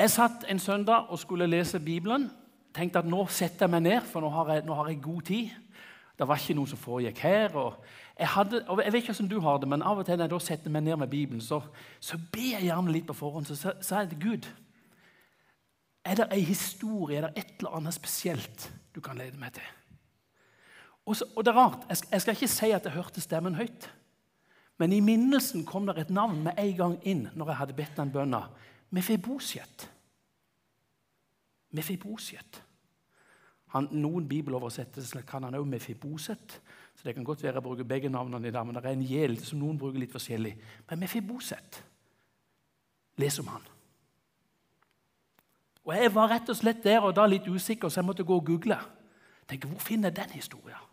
Jeg satt en søndag og skulle lese Bibelen. Tenkte at nå setter jeg meg ned, for nå har jeg, nå har jeg god tid. Det var ikke noe som foregikk her. og jeg, hadde, og jeg vet ikke hvordan du har det, men av og til når jeg da setter meg ned med Bibelen, så, så ber jeg gjerne litt på forhånd. Så sier jeg til Gud Er det ei historie, er det et eller annet spesielt du kan lede meg til? Og, så, og det er rart, jeg skal, jeg skal, ikke si at jeg hørte stemmen høyt. Men i minnelsen kom det et navn med en gang inn når jeg hadde bedt den bønna. Mefibosjet. Mefibosjet. Han, noen bibeloversettelser kan han òg Mefiboset. Så det kan godt være jeg bruker begge navnene i dag, men det er en gjeld som noen bruker litt forskjellig. Men Mefiboset. Les om han. Og Jeg var rett og slett der og da litt usikker, så jeg måtte gå og google. Tenk, Hvor finner jeg den historien?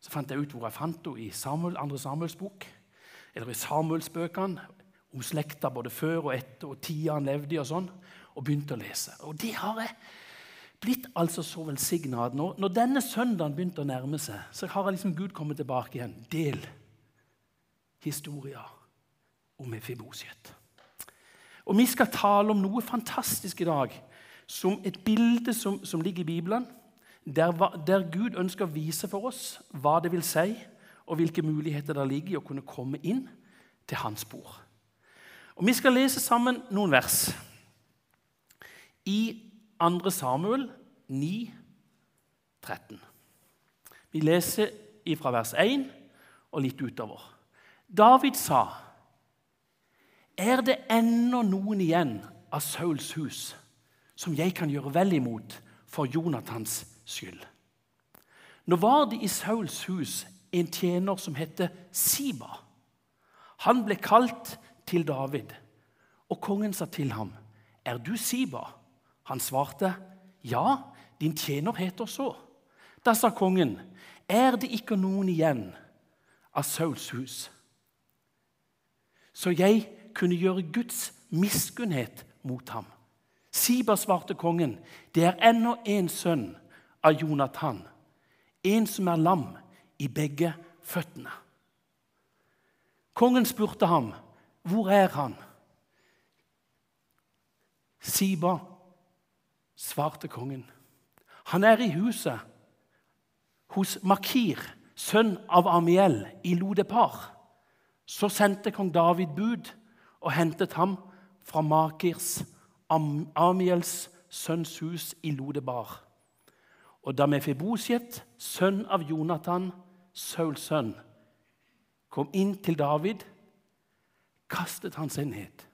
Så fant jeg ut hvor jeg fant henne i Samuel, andre Samuels bok, eller i Samuelsbøkene, om slekta både før og etter, og tida han levde i, og sånn, og begynte å lese. Og det har jeg blitt altså så velsigna at når, når, denne søndagen begynte å nærme seg, så har jeg liksom Gud kommet tilbake igjen. Del historia om Mefibosjet. Og vi skal tale om noe fantastisk i dag, som et bilde som, som ligger i Bibelen, der, der, Gud ønsker å vise for oss hva det vil si, og hvilke muligheter det ligger i å kunne komme inn til hans bord. Og Vi skal lese sammen noen vers. I 2. Samuel 9, 13. Vi leser fra vers 1 og litt utover. David sa, 'Er det ennå noen igjen av Sauls hus som jeg kan gjøre vel imot for Jonathans skyld?' Nå var det i Sauls hus en tjener som het Siba. Han ble kalt til David, og kongen sa til ham, 'Er du Siba?' Han svarte, 'Ja, din tjener heter så.' Da sa kongen, 'Er det ikke noen igjen av Sauls hus?' Så jeg kunne gjøre Guds miskunnhet mot ham. Siba svarte kongen, 'Det er ennå en sønn av Jonathan, en som er lam i begge føttene.' Kongen spurte ham, 'Hvor er han?' Siba svarte kongen. Han er i huset hos Makir, sønn av Amiel, i Lodepar. Så sendte kong David bud og hentet ham fra Makirs, Amiels sønns hus i Lodebar. Og da Mefibosjet, sønn av Jonathan, Sauls sønn, kom inn til David, kastet han seg ned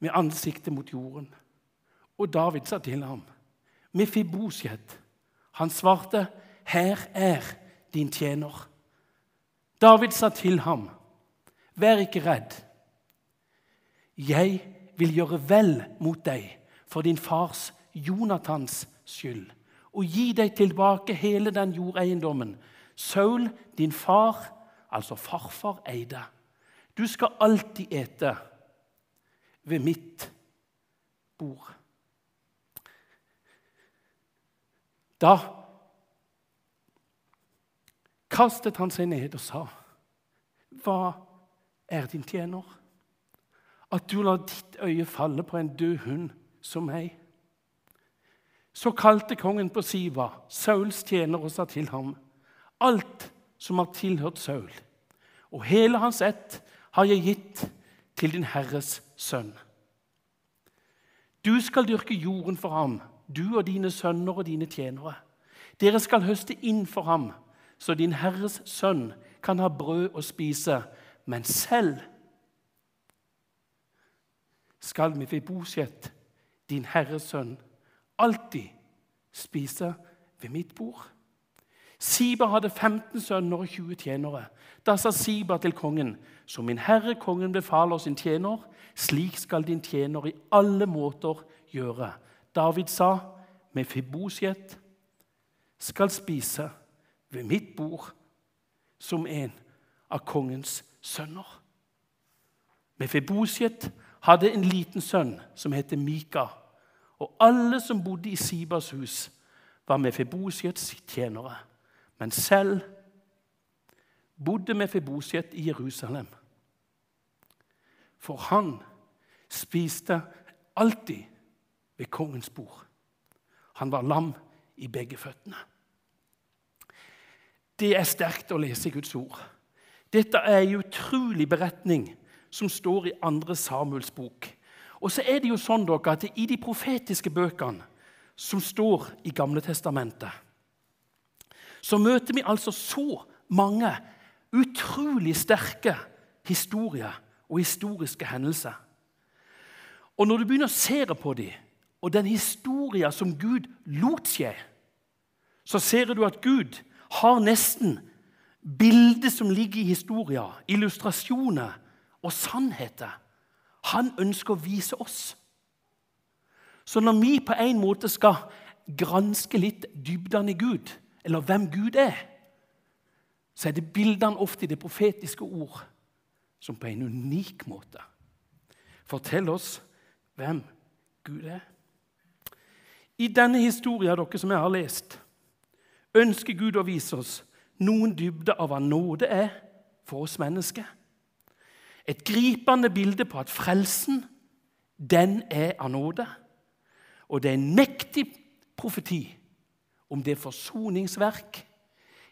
med ansiktet mot jorden og David sa til ham, 'Mefibosjet.' Han svarte, 'Her er din tjener.' David sa til ham, 'Vær ikke redd. Jeg vil gjøre vel mot deg for din fars Jonathans skyld' 'og gi deg tilbake hele den jordeiendommen Saul, din far, altså farfar, eide.' 'Du skal alltid ete ved mitt bord.' Da kastet han seg ned og sa, 'Hva er din tjener?' At du lar ditt øye falle på en død hund som meg. Så kalte kongen på Siva, Sauls tjener, og sa til ham, 'Alt som har tilhørt Saul, og hele hans ett, har jeg gitt til din Herres sønn.' Du skal dyrke jorden for ham du og dine sønner og dine tjenere. Dere skal høste inn for ham, så din Herres sønn kan ha brød å spise, men selv skal Mefibosjet, din Herres sønn, alltid spise ved mitt bord. Siba hadde 15 sønner og 20 tjenere. Da sa Siba til kongen, som min herre kongen befaler sin tjener, slik skal din tjener i alle måter gjøre. David sa, med Fibosjet skal spise ved mitt bord som en av kongens sønner. Mefibosjet hadde en liten sønn som het Mika. Og alle som bodde i Sibas hus, var Mefibosjets tjenere. Men selv bodde Mefiboset i Jerusalem. For han spiste alltid ved kongens bord. Han var lam i begge føttene. Det er sterkt å lese Guds ord. Dette er en utrolig beretning som står i 2. Samuels bok. Og så er det jo sånn dere, at I de profetiske bøkene som står i Gamle Testamentet, så møter vi altså så mange utrolig sterke historier og historiske hendelser. Og når du begynner å se på dem, og den historien som Gud lot skje, så ser du at Gud har nesten bildet som ligger i historien, illustrasjoner og sannheter. Han ønsker å vise oss. Så når vi på en måte skal granske litt dybden i Gud, eller hvem Gud er, så er det bildene ofte i det profetiske ord som på en unik måte forteller oss hvem Gud er. I denne historien dere som jeg har lest, ønsker Gud å vise oss noen dybde av hva nåde er for oss mennesker. Et gripende bilde på at frelsen, den er av nåde. Og det er en mektig profeti om det forsoningsverk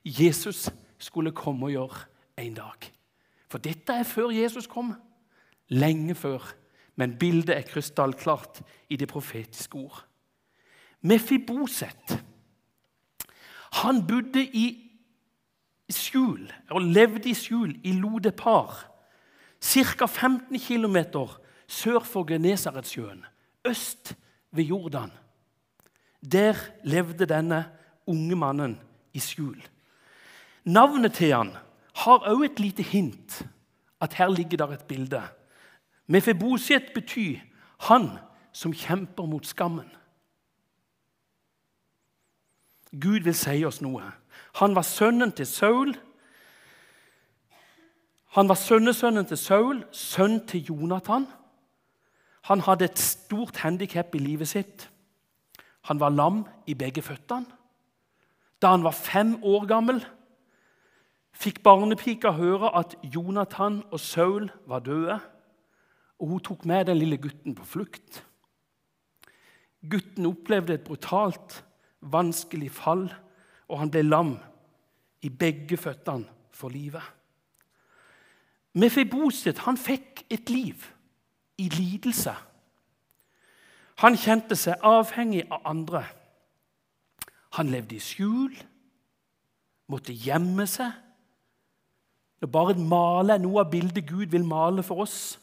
Jesus skulle komme og gjøre en dag. For dette er før Jesus kom. Lenge før. Men bildet er krystallklart i det profetiske ord. Mefiboset han bodde i skjul, og levde i skjul i Lodepar, ca. 15 km sør for Genesaretsjøen, øst ved Jordan. Der levde denne unge mannen i skjul. Navnet til han har også et lite hint at her ligger der et bilde. Mefeboset betyr 'han som kjemper mot skammen'. Gud vil si oss noe. Han var sønnen til Saul. Han var sønnesønnen til Saul, sønn til Jonathan. Han hadde et stort handikap i livet sitt. Han var lam i begge føttene. Da han var fem år gammel, fikk barnepika høre at Jonathan og Saul var døde, og hun tok med den lille gutten på flukt. Gutten opplevde et brutalt, vanskelig fall, og han ble lam i begge føttene for livet. Mefiboset han fikk et liv i lidelse. Han kjente seg avhengig av andre. Han levde i skjul, måtte gjemme seg. og bare et male er noe av bildet Gud vil male for oss.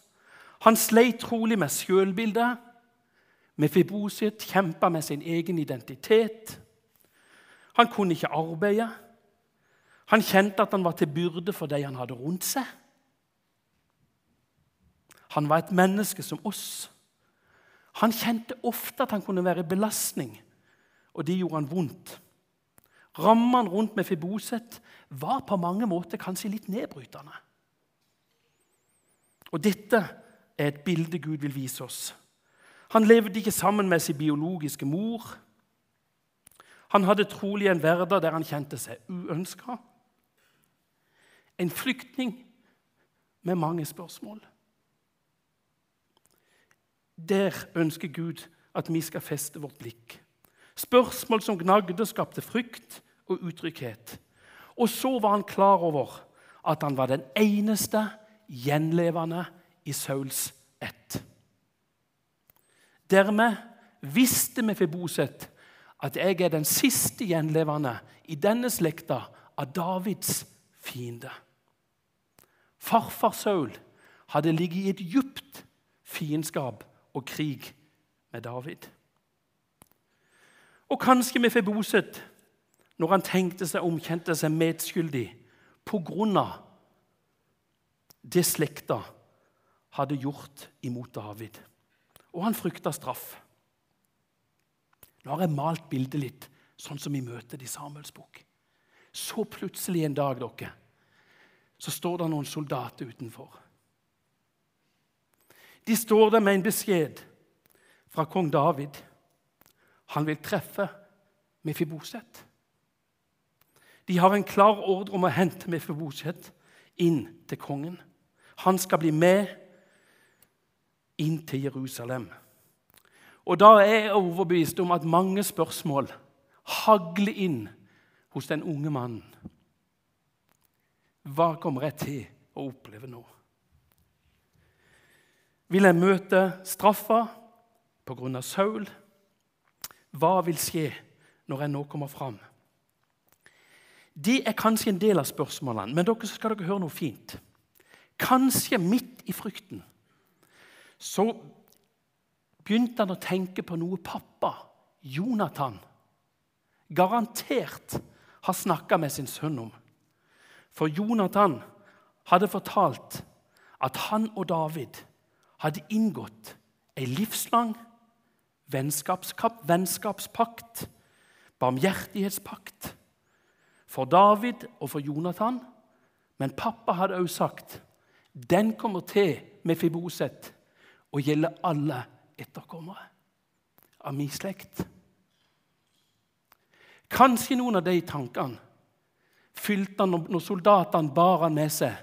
Han sleit trolig med sjølbildet. Mefiboset kjempa med sin egen identitet. Han kunne ikke arbeide. Han kjente at han var til byrde for de han hadde rundt seg. Han var et menneske som oss. Han kjente ofte at han kunne være belastning, og det gjorde han vondt. Rammene rundt Mefiboset var på mange måter kanskje litt nedbrytende. Og dette er et bilde Gud vil vise oss. Han levde ikke sammen med sin biologiske mor. Han hadde trolig en hverdag der han kjente seg uønska. En flyktning med mange spørsmål. Der ønsker Gud at vi skal feste vårt blikk. Spørsmål som gnagde skapte frykt og utrygghet. Og så var han klar over at han var den eneste gjenlevende i Sauls ett. Dermed visste Mefiboset at jeg er den siste gjenlevende i denne slekta av Davids fiende. Farfar Saul hadde ligget i et djupt fiendskap og krig med David. Og kanskje Mefiboset når han tenkte seg omkjente seg medskyldig på grunn av det slekta hadde gjort imot David. Og han frykta straff. Nå har jeg malt bildet litt sånn som vi møter det i Samuels bok. Så plutselig en dag dere, så står det noen soldater utenfor. De står der med en beskjed fra kong David. Han vil treffe Mefiboset. De har en klar ordre om å hente Mefiboset inn til kongen. Han skal bli med inn til Jerusalem. Og da er jeg overbevist om at mange spørsmål hagler inn hos den unge mannen. Hva kommer jeg til å oppleve nå? Vil jeg møte straffa pga. Saul? Hva vil skje når jeg nå kommer fram? Det er kanskje en del av spørsmålene, men dere skal dere høre noe fint. Kanskje midt i frykten så begynte han å tenke på noe pappa, Jonathan, garantert har snakka med sin sønn om. For Jonathan hadde fortalt at han og David hadde inngått ei livslang vennskapspakt, barmhjertighetspakt, for David og for Jonathan. Men pappa hadde også sagt den kommer til med Fiboset og gjelder alle etterkommere av min slekt. Kanskje noen av de tankene fylte han når soldatene bar han med seg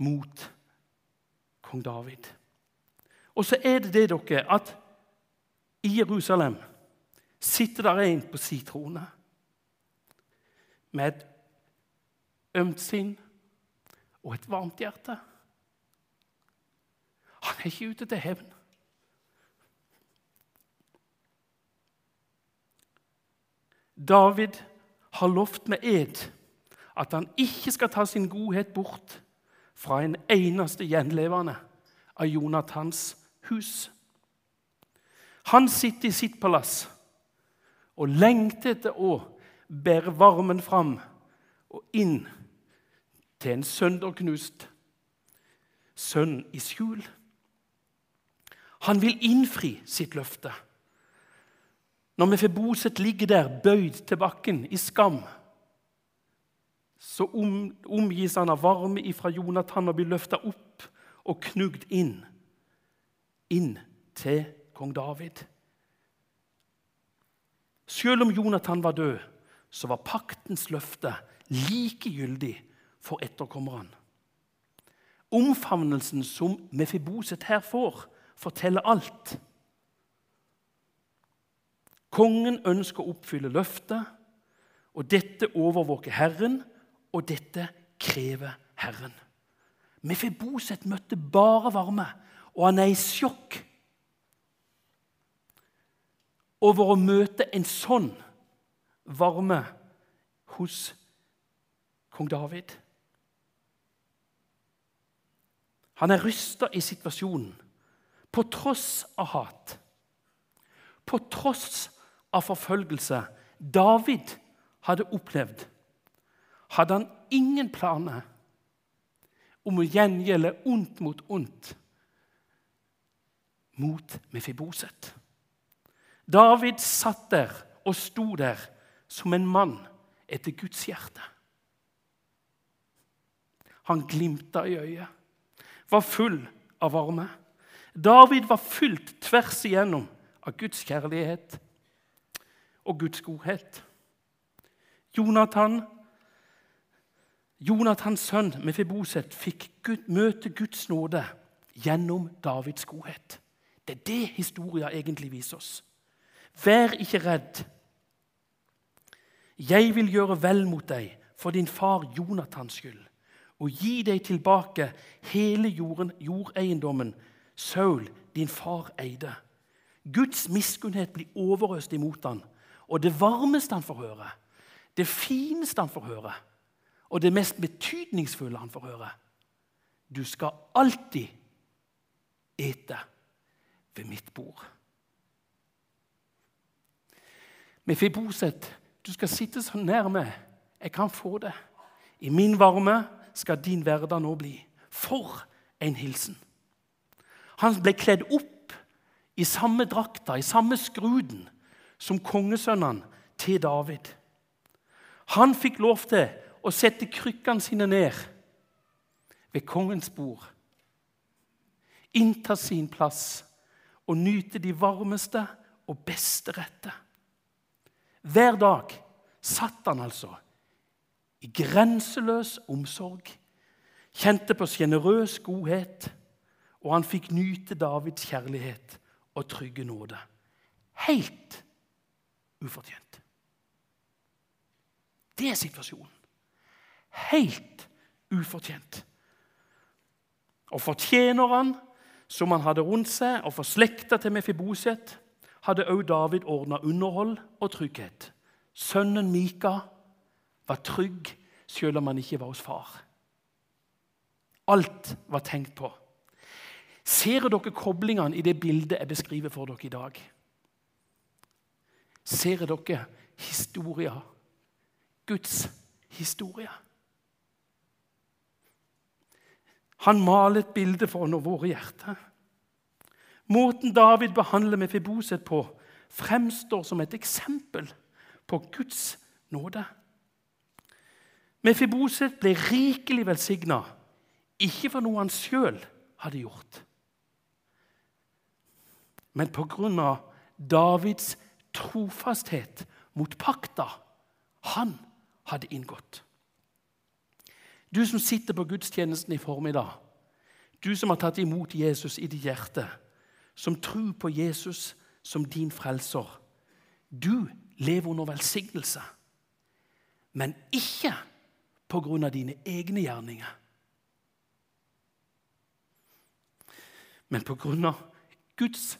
mot kong David. Og så er det det, dere, at i Jerusalem sitter der en på sin trone med et ømt sinn og et varmt hjerte. Han er ikke ute til hevn. David har lovt med ed at han ikke skal ta sin godhet bort fra en eneste gjenlevende av Jonathans hus. Han sitter i sitt palass og lengter etter å bære varmen fram og inn til en sønderknust sønn i skjul. Han vil innfri sitt løfte. Når Mefeboset ligger der bøyd til bakken i skam, så om, omgis han av varme ifra Jonathan og blir løfta opp og knugd inn, inn til kong David. Selv om Jonathan var død, så var paktens løfte likegyldig for etterkommerne. Omfavnelsen som Mefiboset her får, forteller alt. Kongen ønsker å oppfylle løftet, og dette overvåker Herren, og dette krever Herren. Mefiboset møtte bare varme, og han er i sjokk over å møte en sånn varme hos kong David. Han er rysta i situasjonen, på tross av hat. På tross av forfølgelse David hadde opplevd, hadde han ingen planer om å gjengjelde ondt mot ondt mot Mefiboset. David satt der og sto der som en mann etter Guds hjerte. Han glimta i øyet, var full av varme. David var fylt tvers igjennom av Guds kjærlighet og Guds godhet. Jonathan, Jonathans sønn Mefiboset fikk Gud, møte Guds nåde gjennom Davids godhet. Det er det historien egentlig viser oss. Vær ikke redd. Jeg vil gjøre vel mot deg for din far Jonathans skyld, og gi deg tilbake hele jorden, jordeiendommen Saul, din far, eide. Guds miskunnhet blir overøst imot han, og det varmeste han får høre, det fineste han får høre, og det mest betydningsfulle han får høre Du skal alltid ete ved mitt bord. Mefiboset du skal sitte så nærme jeg kan få det. I min varme skal din hverdag nå bli. For en hilsen! Han ble kledd opp i samme drakta, i samme skruden, som kongesønnene til David. Han fikk lov til å sette krykkene sine ned ved kongens bord. Innta sin plass og nyte de varmeste og beste retter. Hver dag satt han altså i grenseløs omsorg, kjente på sjenerøs godhet og han fikk nyte Davids kjærlighet og trygge nåde. Helt ufortjent. Det er situasjonen. Helt ufortjent. Og fortjenerne som han hadde rundt seg, og for slekta til Mefiboset, hadde også David ordna underhold og trygghet. Sønnen Mika var trygg selv om han ikke var hos far. Alt var tenkt på. Ser dere koblingene i det bildet jeg beskriver for dere i dag? Ser dere historia? Guds historie? Han maler et bilde for når våre hjerter. Måten David behandler Mefiboset på, fremstår som et eksempel på Guds nåde. Mefiboset ble rikelig velsigna, ikke for noe han sjøl hadde gjort, men av Davids trofasthet mot pakta han hadde inngått. Du som sitter på gudstjenesten i formiddag, du som har tatt imot Jesus i ditt hjerte, som tror på Jesus som din frelser. Du lever under velsignelse, men ikke på grunn av dine egne gjerninger. Men på grunn av Guds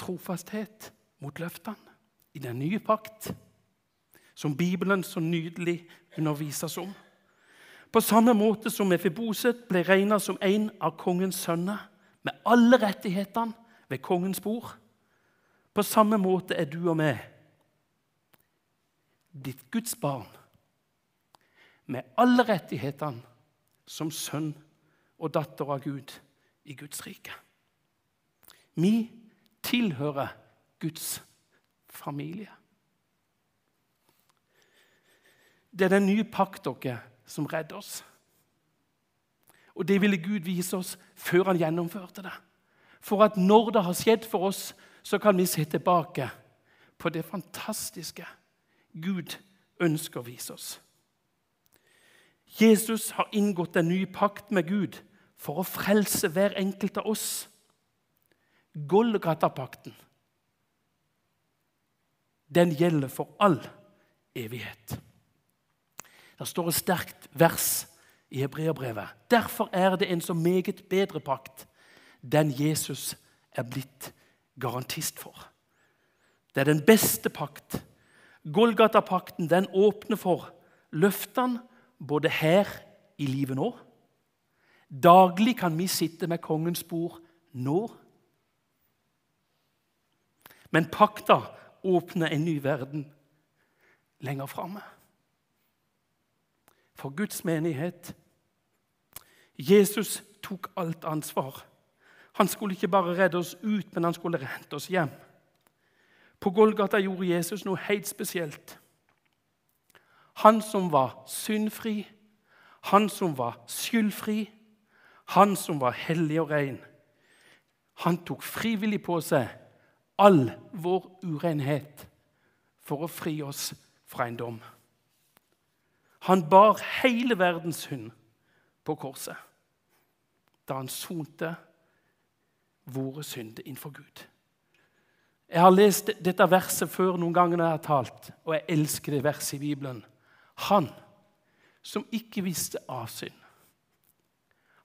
trofasthet mot løftene i den nye pakt, som Bibelen så nydelig underviser oss om. På samme måte som Mefiboset ble regna som en av kongens sønner, med alle rettighetene ved kongens bord. På samme måte er du og meg ditt Guds barn, med alle rettighetene som sønn og datter av Gud i Guds rike. Vi tilhører Guds familie. Det er den nye pakt dere som redder oss. Og det ville Gud vise oss før han gjennomførte det. For at når det har skjedd for oss, så kan vi se tilbake på det fantastiske Gud ønsker å vise oss. Jesus har inngått en ny pakt med Gud for å frelse hver enkelt av oss. Golgata-pakten. Den gjelder for all evighet. Det står et sterkt vers i hebreerbrevet. Derfor er det en så meget bedre pakt, den Jesus er blitt garantist for. Det er den beste pakt. Golgata-pakten den åpner for løftene både her i livet nå Daglig kan vi sitte med kongens bord nå. Men pakta åpner en ny verden lenger framme for Guds menighet. Jesus tok alt ansvar. Han skulle ikke bare redde oss ut, men han skulle rente oss hjem. På Golgata gjorde Jesus noe helt spesielt. Han som var syndfri, han som var skyldfri, han som var hellig og ren. Han tok frivillig på seg all vår urenhet for å fri oss fra en dom. Han bar hele verdens synd på korset da han sonte våre synder innenfor Gud. Jeg har lest dette verset før noen ganger når jeg har talt, og jeg elsker det verset i Bibelen. Han som ikke visste av synd,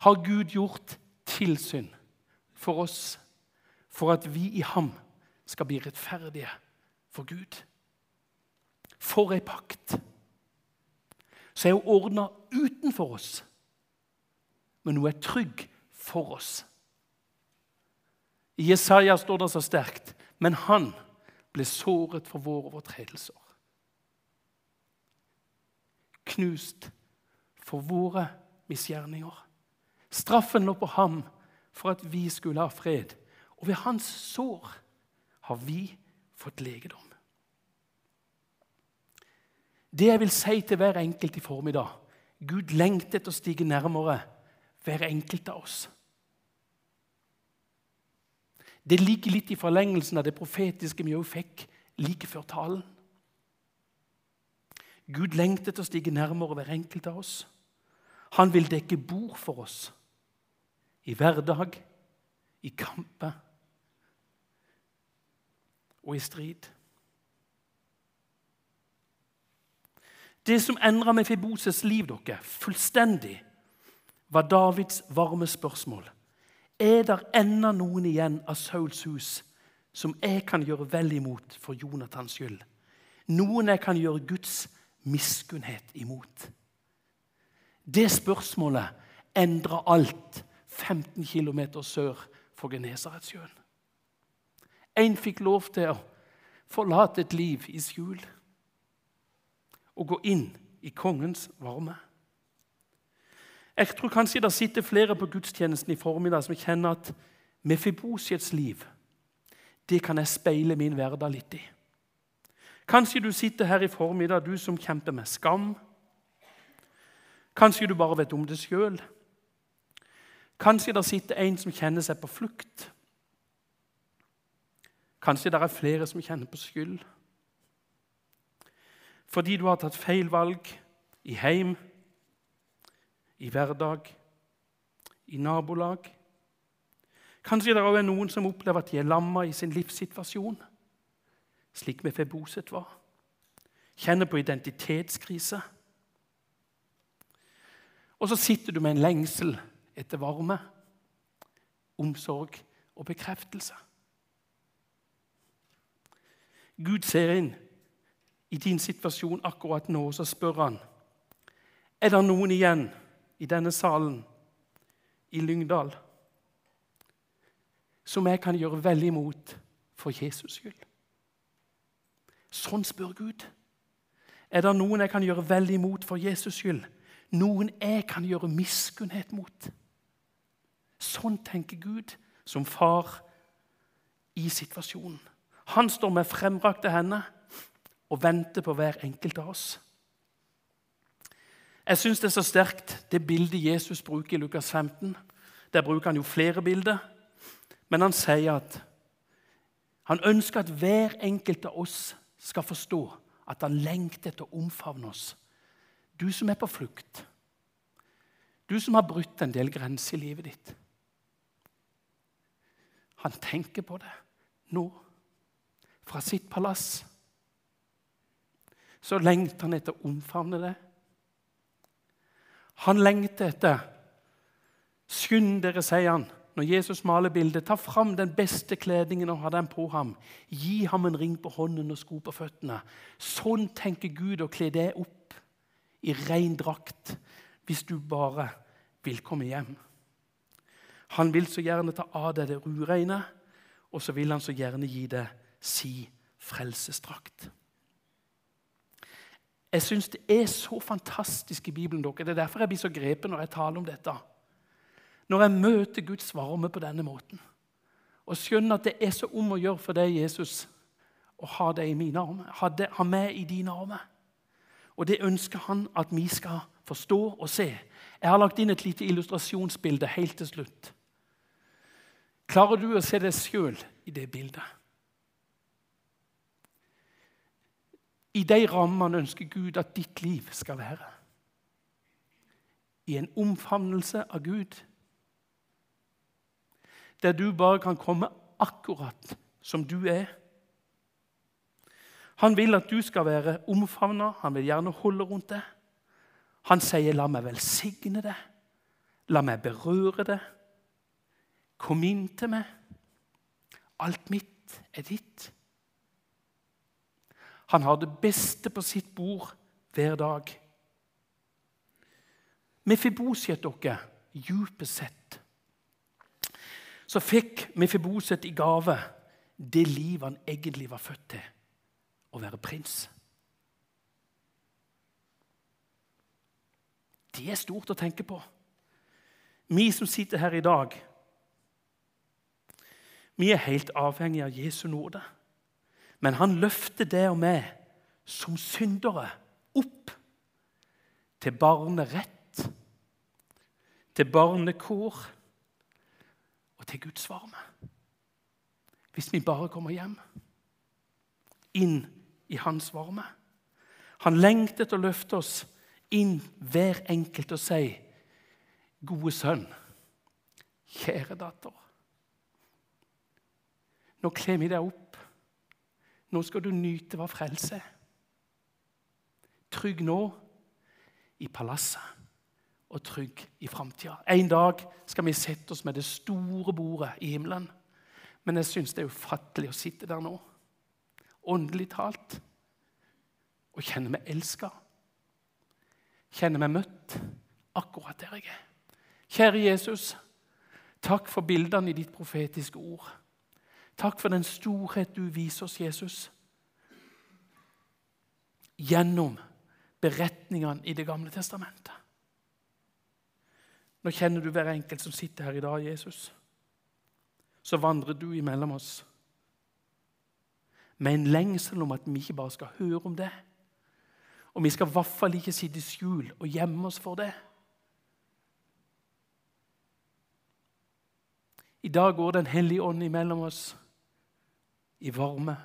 har Gud gjort til synd for oss, for at vi i ham skal bli rettferdige for Gud. For ei pakt! Så er hun ordna utenfor oss. Men hun er trygg for oss. I Jesaja står det så sterkt men han ble såret for våre overtredelser. Knust for våre misgjerninger. Straffen lå på ham for at vi skulle ha fred. Og ved hans sår har vi fått legedom. Det jeg vil si til hver enkelt i formiddag Gud lengter etter å stige nærmere hver enkelt av oss. Det ligger litt i forlengelsen av det profetiske vi òg fikk like før talen. Gud lengter etter å stige nærmere hver enkelt av oss. Han vil dekke bord for oss i hverdag, i kamper og i strid. Det som endra Mefiboses liv dere, fullstendig, var Davids varme spørsmål. Er det ennå noen igjen av Sauls hus som jeg kan gjøre vel imot for Jonathans skyld? Noen jeg kan gjøre Guds miskunnhet imot? Det spørsmålet endra alt 15 km sør for Genesaretsjøen. En fikk lov til å forlate et liv i skjul og gå inn i kongens varme. Jeg tror kanskje det sitter flere på gudstjenesten i formiddag som kjenner at Mefibosiets liv det kan jeg speile min hverdag litt i. Kanskje du sitter her i formiddag, du som kjemper med skam. Kanskje du bare vet om det sjøl. Kanskje det sitter en som kjenner seg på flukt. Kanskje det er flere som kjenner på skyld. Fordi du har tatt feil valg i heim, i hverdag, i nabolag. Kanskje det er noen som opplever at de er lamma i sin livssituasjon, slik med Feboset var. Kjenner på identitetskrise. Og så sitter du med en lengsel etter varme, omsorg og bekreftelse. Gud ser inn i din situasjon akkurat nå, så spør han er det noen igjen i denne salen i Lyngdal som jeg kan gjøre vel imot for Jesus skyld. Sånn spør Gud. Er det noen jeg kan gjøre vel imot for Jesus skyld? Noen jeg kan gjøre miskunnhet mot? Sånn tenker Gud som far i situasjonen. Han står med fremrakte hender og venter på hver enkelt av oss. Jeg syns det er så sterkt, det bildet Jesus bruker i Lukas 15. Der bruker han jo flere bilder, men han sier at han ønsker at hver enkelt av oss skal forstå at han lengter etter å omfavne oss. Du som er på flukt, du som har brutt en del grenser i livet ditt. Han tenker på det nå fra sitt palass, så lengter han etter å omfavne det. Han lengter etter Skynd dere, sier han når Jesus maler bildet. Ta fram den beste kledningen og ha den på ham. Gi ham en ring på hånden og sko på føttene. Sånn tenker Gud å kle deg opp i ren drakt hvis du bare vil komme hjem. Han vil så gjerne ta av deg det ureine, og så vil han så gjerne gi deg si frelsesdrakt. Jeg syns det er så fantastisk i Bibelen. dere. Det er derfor jeg blir så grepet når jeg taler om dette. Når jeg møter Guds varme på denne måten og skjønner at det er så om å gjøre for deg, Jesus, å ha deg i mine armer, ha, det, ha meg i dine armer. Og det ønsker han at vi skal forstå og se. Jeg har lagt inn et lite illustrasjonsbilde helt til slutt. Klarer du å se deg sjøl i det bildet? I de rammene ønsker Gud at ditt liv skal være. I en omfavnelse av Gud. Der du bare kan komme akkurat som du er. Han vil at du skal være omfavna, han vil gjerne holde rundt deg. Han sier, 'La meg velsigne deg, La meg berøre deg. Kom inn til meg. Alt mitt er ditt.' Han har det beste på sitt bord hver dag. Mefiboset dere, djupest sett, så fikk Mefiboset i gave det livet han egentlig var født til å være prins. Det er stort å tenke på. Vi som sitter her i dag, vi er helt avhengig av Jesu nåde. Men han løfter det og meg som syndere opp til barnerett, til barnekor og til Guds varme. Hvis vi bare kommer hjem, inn i hans varme. Han lengter etter å løfte oss inn hver enkelt og si, 'Gode sønn, Kjære datter. Nå kler vi deg opp. Nå skal du nyte hva frelse er. Trygg nå i palasset og trygg i framtida. En dag skal vi sette oss med det store bordet i himmelen. Men jeg syns det er ufattelig å sitte der nå, åndelig talt, og kjenne meg elska. Kjenne meg møtt akkurat der jeg er. Kjære Jesus, takk for bildene i ditt profetiske ord. Takk for den storhet du viser oss, Jesus, gjennom beretningene i Det gamle testamentet. Nå kjenner du hver enkelt som sitter her i dag, Jesus. Så vandrer du imellom oss med en lengsel om at vi ikke bare skal høre om det. Og vi skal i hvert fall ikke sitte i skjul og gjemme oss for det. I dag går Den hellige ånd imellom oss i varme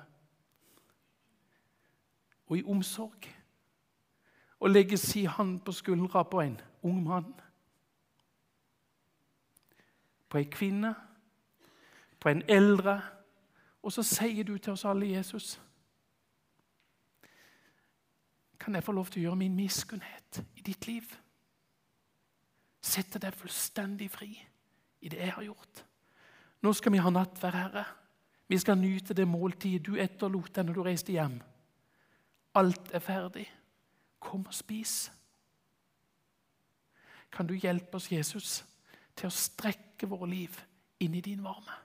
og i omsorg. Og legger si hand på skuldra på en ung mann på ei kvinne, på en eldre. Og så sier du til oss alle, Jesus Kan jeg få lov til å gjøre min miskunnhet i ditt liv? Sette deg fullstendig fri i det jeg har gjort. Nå skal vi ha nattverd, Herre. Vi skal nyte det måltidet du etterlot deg når du reiste hjem. Alt er ferdig. Kom og spis. Kan du hjelpe oss, Jesus, til å strekke våre liv inn i din varme.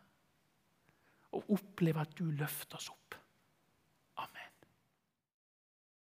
Og oppleve at du løfter oss opp.